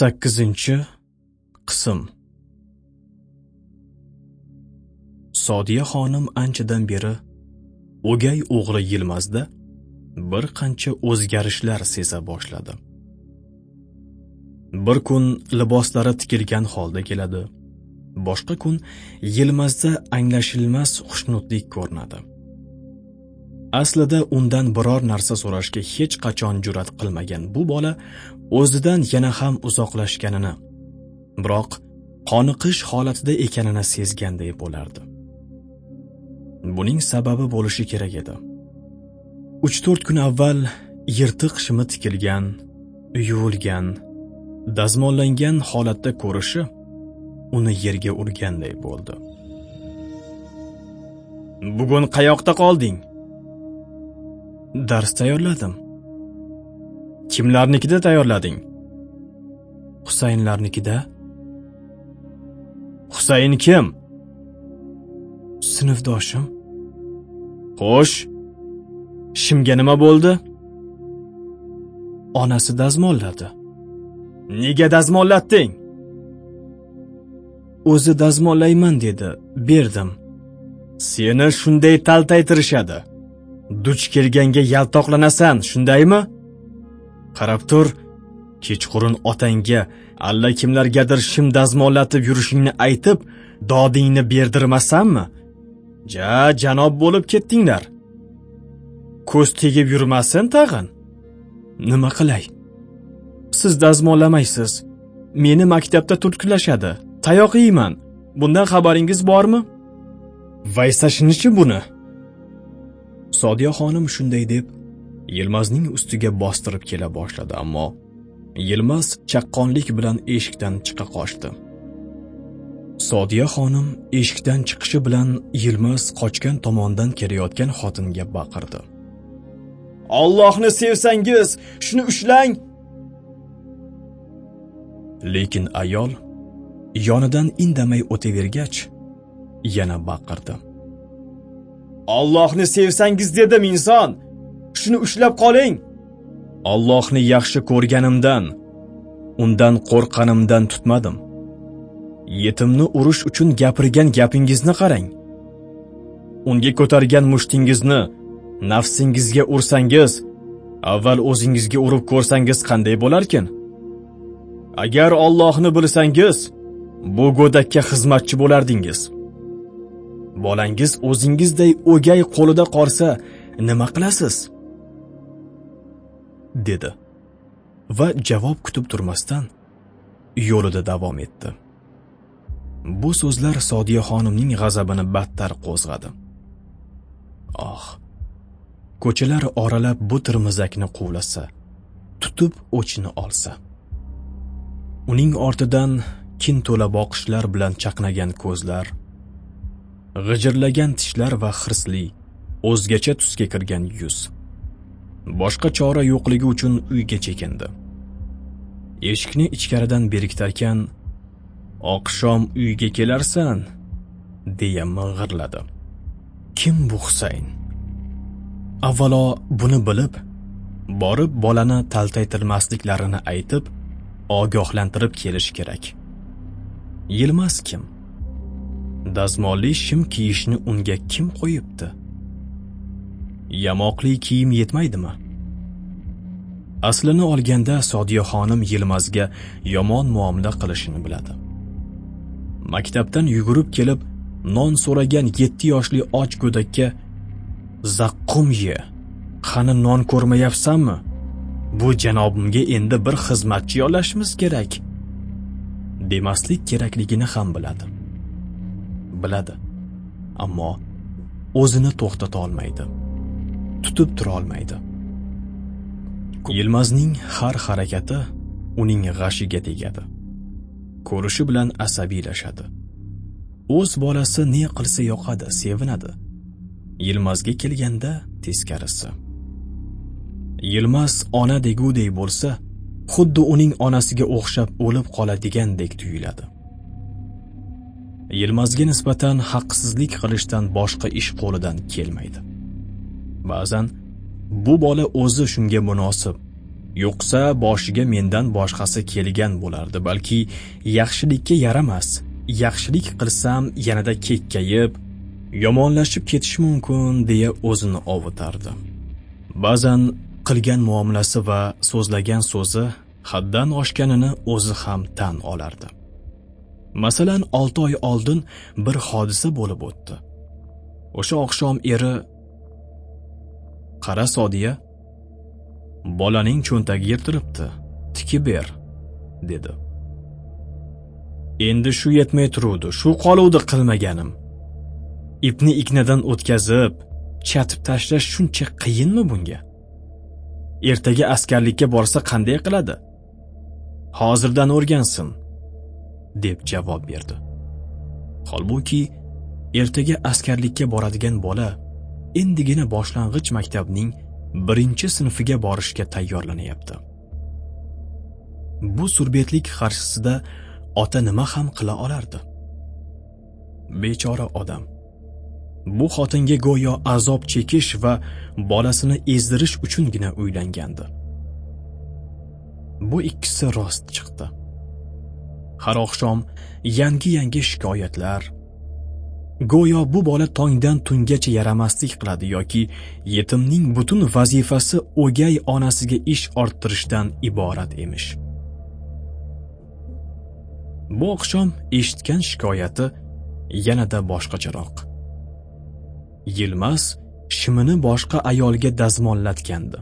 sakkizinchi qism. Sodiya xonim anchadan beri o'gay o'g'li yilmazda bir qancha o'zgarishlar seza boshladi. Bir kun liboslari tikilgan holda keladi boshqa kun yilmazda anglashilmas xushnudlik ko'rinadi. Aslida undan biror narsa so'rashga hech qachon jur'at qilmagan bu bola o'zidan yana ham uzoqlashganini biroq qoniqish holatida ekanini sezganday bo'lardi. Buning sababi bo'lishi kerak edi. Uch to'rt kun avval yirtiq shimi tikilgan yuvilgan dazmollangan holatda ko'rishi uni yerga urganday bo'ldi. Bugun qayoqda qolding? Dars tayyorladim. Kimlarnikida tayyorlading? Husaynlarnikida. Husayn kim? Sinfdoshim. Xo'sh shimga nima bo'ldi? Onasi dazmolladi. Nega dazmollatding? O'zi dazmollayman dedi. Berdim. Seni shunday taltaytirishadi. Duch kelganga yaltoqlanasan shundaymi? Qarab tur kechqurun otangga allakimlargadir shim dazmollatib yurishingni aytib dodingni berdirmasanmi? Ja janob bo'lib ketdinglar. Ko'z tegib yurmasin tag'in. Nima qilay? Siz dazmollamaysiz. Meni maktabda turtkilashadi tayoq yeyman. Bundan xabaringiz bormi? Vaysashinichi buni. Sodiya xonim shunday deb yilmazning ustiga bostirib kela boshladi ammo yilmaz chaqqonlik bilan eshikdan chiqa qochdi. Sodiya xonim eshikdan chiqishi bilan yilmaz qochgan tomondan kelayotgan xotinga baqirdi. Ollohni sevsangiz shuni ushlang! Lekin ayol yonidan indamay o'tavergach yana baqirdi Allohni sevsangiz dedim inson. Shuni ushlab qoling. Allohni yaxshi ko'rganimdan undan qo'rqqanimdan tutmadim. Yetimni urish uchun gapirgan gapingizni qarang. Unga ko'targan mushtingizni nafsingizga ursangiz avval o'zingizga urib ko'rsangiz qanday bo'larkin? Agar ollohni bilsangiz bu go'dakka xizmatchi bo'lardingiz. Bolangiz o'zingizday o'gay qo'lida qolsa nima qilasiz? dedi va javob kutib turmasdan yo'lida davom etdi. Bu so'zlar sodiya xonimning g'azabini battar qo'zg'adi. Oh ko'chalar oralab bu tirmizakni quvlasa tutib o'chini olsa. Uning ortidan kin to'la boqishlar bilan chaqnagan ko'zlar g'ijirlagan tishlar va hirsli o'zgacha tusga kirgan yuz. Boshqa chora yo'qligi uchun uyga chekindi. Eshikni ichkaridan berkitarkan oqshom uyga kelarsan? deya ming'irladi. Kim bu husayn? Avvalo buni bilib borib bolani taltaytirmasliklarini aytib ogohlantirib kelish kerak. Yilmaz kim? Dazmolli shim kiyishni unga kim qo'yibdi? Yamoqli kiyim yetmaydimi? Aslini olganda sodiya xonim yilmazga yomon muomala qilishini biladi. Maktabdan yugurib kelib non so'ragan yetti yoshli och go'dakka zaqqum ye qani non ko'rmayapsanmi? Bu janobimga endi bir xizmatchi yollashimiz kerak. demaslik kerakligini ham biladi. Biladi. Ammo o'zini to'xtata olmaydi. Tutib tura olmaydi. Yilmazning har harakati uning g'ashiga tegadi. Ko'rishi bilan asabiylashadi. O'z bolasi ne qilsa yoqadi sevinadi. Yilmazga kelganda teskarisi. Yilmaz ona degudek bo'lsa xuddi uning onasiga o'xshab o'lib qoladigandek tuyuladi. Yilmazga nisbatan haqsizlik qilishdan boshqa ish qo'lidan kelmaydi. Ba'zan bu bola o'zi shunga munosib yo'qsa boshiga mendan boshqasi kelgan bo'lardi balki yaxshilikka yaramas yaxshilik qilsam yanada kekkayib yomonlashib ketish mumkin deya o'zini ovutardi. Ba'zan qilgan muomalasi va so'zlagan so'zi haddan oshganini o'zi ham tan olardi. Masalan 6 oy oldin bir hodisa bo'lib o'tdi. O'sha oqshom eri qara sodiya bolaning cho'ntagi yirtilibdi. Tiki ber dedi. Endi shu yetmay turuvdi. Shu qoluvdi qilmaganim. Ipni ignadan o'tkazib chatib tashlash shuncha qiyinmi bunga? Ertaga askarlikka borsa qanday qiladi? Hozirdan o'rgansin. Deb javob berdi. Holbuki ertaga askarlikka boradigan bola endigina boshlang'ich maktabning birinchi sinfiga borishga tayyorlanyapti bu surbetlik qarshisida ota nima ham qila olardi? Bechora odam bu xotinga go'yo azob chekish va bolasini ezdirish uchungina uylangandi. Bu ikkisi rost chiqdi. Har oqshom yangi yangi shikoyatlar. Go'yo bu bola tongdan tungacha yaramaslik qiladi yoki yetimning butun vazifasi o'gay onasiga ish orttirishdan iborat emish. Bu oqshom eshitgan shikoyati yanada boshqacharoq. Yilmaz shimini boshqa ayolga dazmollatgandi.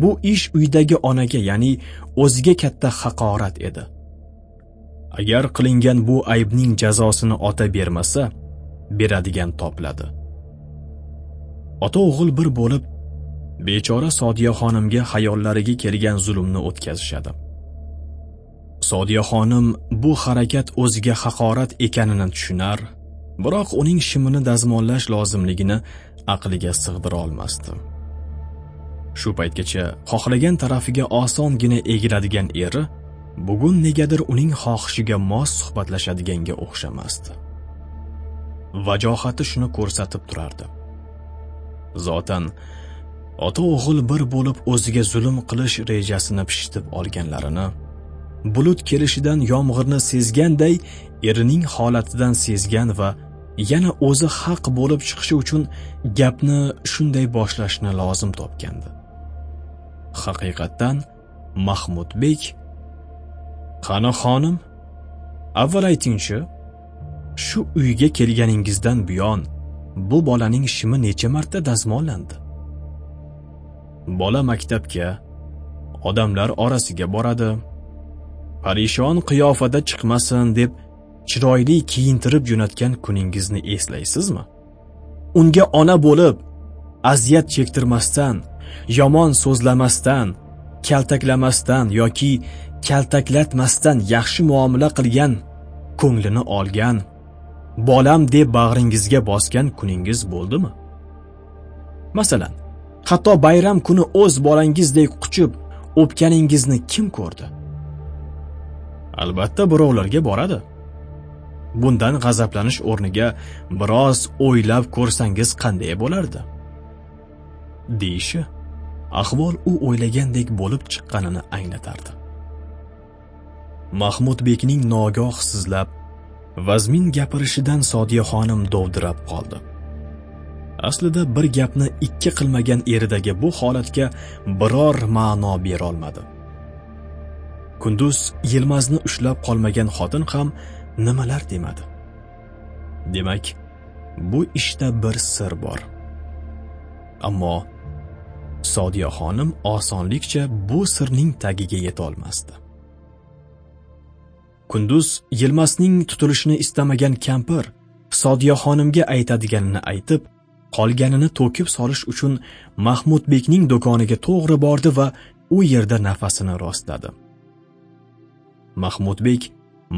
Bu ish uydagi onaga ya'ni o'ziga katta haqorat edi. Agar qilingan bu aybning jazosini ota bermasa beradigan topiladi ota o'g'il bir bo'lib bechora sodiya xonimga hayollariga kelgan zulmni o'tkazishadi. Sodiya xonim bu harakat o'ziga haqorat ekanini tushunar biroq uning shimini dazmollash lozimligini aqliga sig'dira olmasdi. Shu paytgacha xohlagan tarafiga osongina egiladigan eri bugun negadir uning xohishiga mos suhbatlashadiganga o'xshamasdi. Vajohati shuni ko'rsatib turardi. Zotan ota o'g'il bir bo'lib o'ziga zulm qilish rejasini pishitib olganlarini bulut kelishidan yomg'irni sezganday erining holatidan sezgan va yana o'zi haq bo'lib chiqishi uchun gapni shunday boshlashni lozim topgandi. Haqiqatdan mahmudbek qani xonim? Avval aytingchi shu uyga kelganingizdan buyon bu bolaning shimi necha marta dazmollandi? Bola maktabga odamlar orasiga boradi. Parishon qiyofada chiqmasin deb chiroyli kiyintirib jo'natgan kuningizni eslaysizmi? Unga ona bo'lib aziyat chektirmasdan yomon so'zlamasdan kaltaklamasdan yoki kaltaklatmasdan yaxshi muomala qilgan ko'nglini olgan bolam deb bag'ringizga bosgan kuningiz bo'ldimi? Masalan hatto bayram kuni o'z bolangizdek quchib o'pganingizni kim ko'rdi? Albatta birovlarga boradi. Bundan g'azablanish o'rniga biroz o'ylab ko'rsangiz qanday bo'lardi? Deyishi ahvol u o'ylagandek bo'lib chiqqanini anglatardi. Mahmudbekning nogoh sizlab vazmin gapirishidan sodiya xonim dovdirab qoldi. Aslida bir gapni ikki qilmagan eridagi bu holatga biror ma'no berolmadi. Kunduz yilmazni ushlab qolmagan xotin ham nimalar demadi? Demak bu ishda bir sir bor. Ammo sodiya xonim osonlikcha bu sirning tagiga yetolmasdi. Kunduz yilmasning tutilishini istamagan kampir sodiyaxonimga aytadiganini aytib qolganini to'kib solish uchun mahmudbekning do'koniga to'g'ri bordi va u yerda nafasini rostladi. Mahmudbek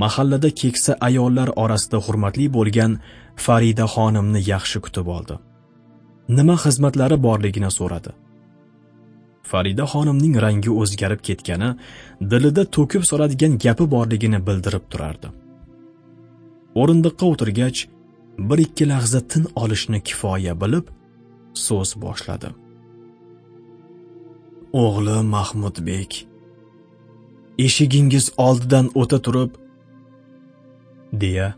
mahallada keksa ayollar orasida hurmatli bo'lgan farida xonimni yaxshi kutib oldi. Nima xizmatlari borligini so'radi. Farida xonimning rangi o'zgarib ketgani dilida to'kib soladigan gapi borligini bildirib turardi. O'rindiqqa o'tirgach bir ikki lahza tin olishni kifoya bilib so'z boshladi. O'g'li mahmudbek eshigingiz oldidan o'ta turib deya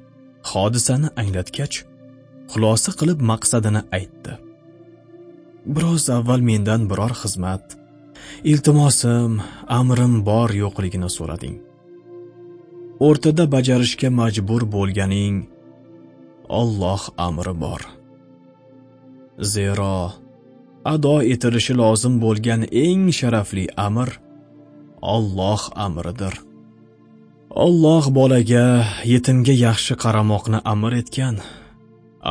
hodisani anglatgach xulosa qilib maqsadini aytdi. Biroz avval mendan biror xizmat. Iltimosim amrim bor yo'qligini so'rading. O'rtada bajarishga majbur bo'lganing Alloh amri bor. Zero ado etilishi lozim bo'lgan eng sharafli amr Alloh amridir. Alloh bolaga yetimga yaxshi qaramoqni amr etgan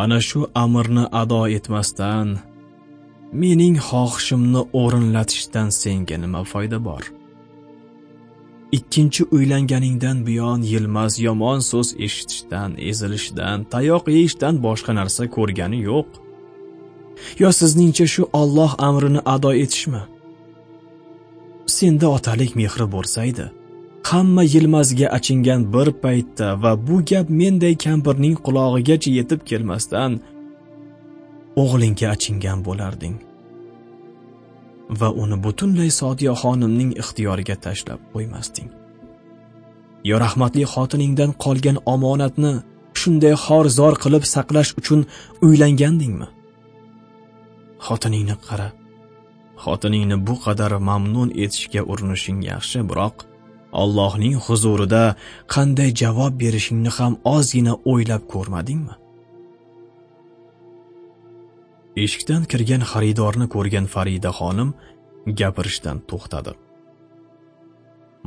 ana shu amrni ado etmasdan mening xohishimni o'rinlatishdan senga nima foyda bor? Ikkinchi uylanganingdan buyon yilmaz yomon so'z eshitishdan ezilishdan tayoq yeyishdan boshqa narsa ko'rgani yo'q. Yo sizningcha shu Alloh amrini ado etishmi? Senda otalik mehri bo'lsaydi hamma yilmazga achingan bir paytda va bu gap menday kampirning qulog'igacha yetib kelmasdan o'g'lingga achingan bo'larding va uni butunlay Sodiya xonimning ixtiyoriga tashlab qo'ymasding. Yo rahmatli xotiningdan qolgan omonatni shunday xor-zor qilib saqlash uchun uylangandingmi? Xotiningni qara. Xotiningni bu qadar mamnun etishga urinishing yaxshi, biroq Allohning huzurida qanday javob berishingni ham ozgina o'ylab ko'rmadingmi? Eshikdan kirgan xaridorni ko'rgan farida xonim gapirishdan to'xtadi.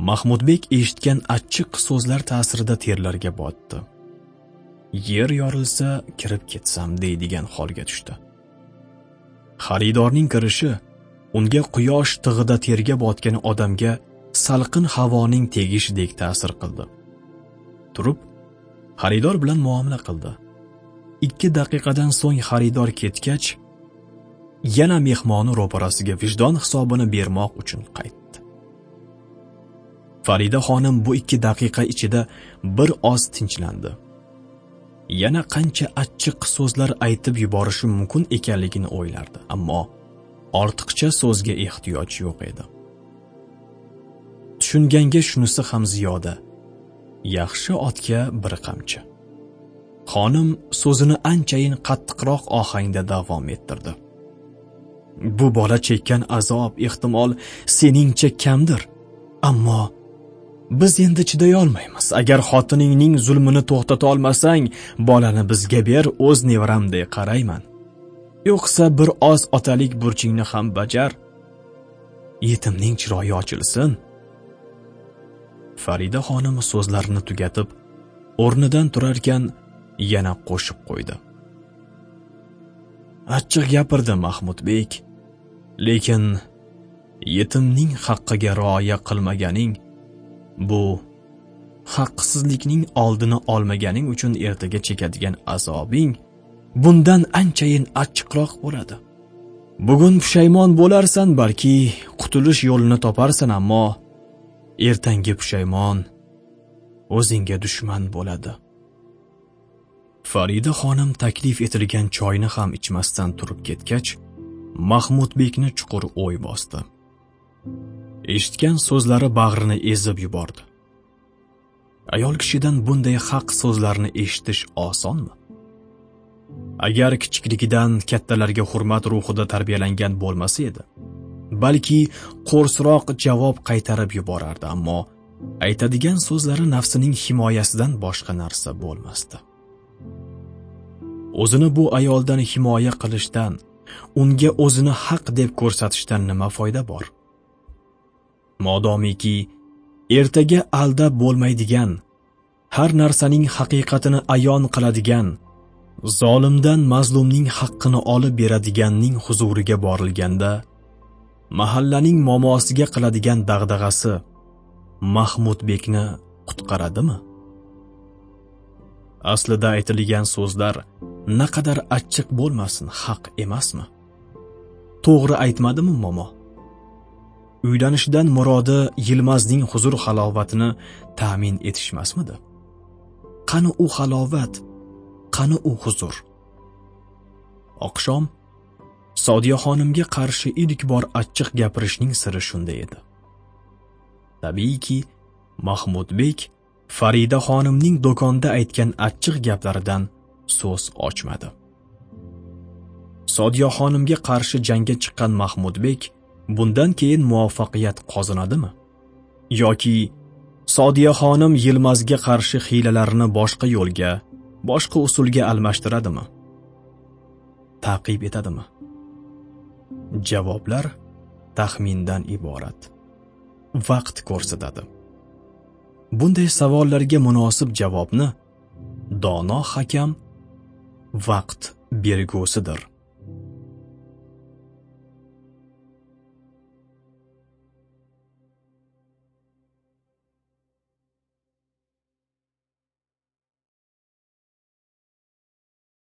Mahmudbek eshitgan achchiq so'zlar ta'sirida terlarga botdi. Yer yorilsa kirib ketsam deydigan holga tushdi. Xaridorning kirishi unga quyosh tig'ida terga botgan odamga salqin havoning tegishidek ta'sir qildi. Turib xaridor bilan muomala qildi. Ikki daqiqadan so'ng xaridor ketgach yana mehmoni ro'parasiga vijdon hisobini bermoq uchun qaytdi. Farida xonim bu ikki daqiqa ichida bir oz tinchlandi. Yana qancha achchiq so'zlar aytib yuborishi mumkin ekanligini o'ylardi ammo ortiqcha so'zga ehtiyoj yo'q edi. Tushunganga shunisi ham ziyoda yaxshi otga bir qamchi. Xonim so'zini anchayin qattiqroq ohangda davom ettirdi. Bu bola chekkan azob ehtimol seningcha kamdir. Ammo biz endi chiday olmaymiz agar xotiningning zulmini to'xtata olmasang bolani bizga ber o'z nevaramdek qarayman. Yo'qsa bir oz otalik burchingni ham bajar. Yetimning chiroyi ochilsin. Farida xonim so'zlarini tugatib o'rnidan turarkan yana qo'shib qo'ydi. Achchiq gapirdi mahmudbek. Lekin yetimning haqqiga rioya qilmaganing bu haqsizlikning oldini olmaganing uchun ertaga chekadigan azobing bundan anchayin achchiqroq bo'ladi. Bugun pushaymon bo'larsan balki qutulish yo'lini toparsan ammo ertangi pushaymon o'zingga dushman bo'ladi. Farida xonim taklif etilgan choyni ham ichmasdan turib ketgach mahmudbekni chuqur o'y bosdi. Eshitgan so'zlari bag'rini ezib yubordi. Ayol kishidan bunday haq so'zlarni eshitish osonmi? Agar kichikligidan kattalarga hurmat ruhida tarbiyalangan bo'lmasa edi balki qo'rsroq javob qaytarib yuborardi ammo aytadigan so'zlari nafsining himoyasidan boshqa narsa bo'lmasdi. O'zini bu ayoldan himoya qilishdan unga o'zini haq deb ko'rsatishdan nima foyda bor? Modomiki ertaga aldab bo'lmaydigan har narsaning haqiqatini ayon qiladigan zolimdan mazlumning haqqini olib beradiganning huzuriga borilganda mahallaning momosiga qiladigan dag'dag'asi mahmudbekni qutqaradimi? Aslida aytilgan so'zlar naqadar achchiq bo'lmasin haq emasmi? To'g'ri aytmadimi momo? Uylanishdan murodi yilmazning huzur halovatini ta'min etishmasmidi? Qani u halovat qani u huzur? Oqshom Sodiyaxonimga qarshi ilk bor achchiq gapirishning siri shunda edi. Tabiiyki, Mahmudbek Farida xonimning do'konda aytgan achchiq gaplaridan so'z ochmadi. Sodiya xonimga qarshi jangga chiqqan Mahmudbek bundan keyin muvaffaqiyat qozonadimi? yoki Sodiya xonim Yilmazga qarshi hiylalarini boshqa yo'lga, boshqa usulga almashtiradimi? Taqib etadimi? Javoblar taxmindan iborat. Vaqt ko'rsatadi. Bunday savollarga munosib javobni dono hakam vaqt bergusidir.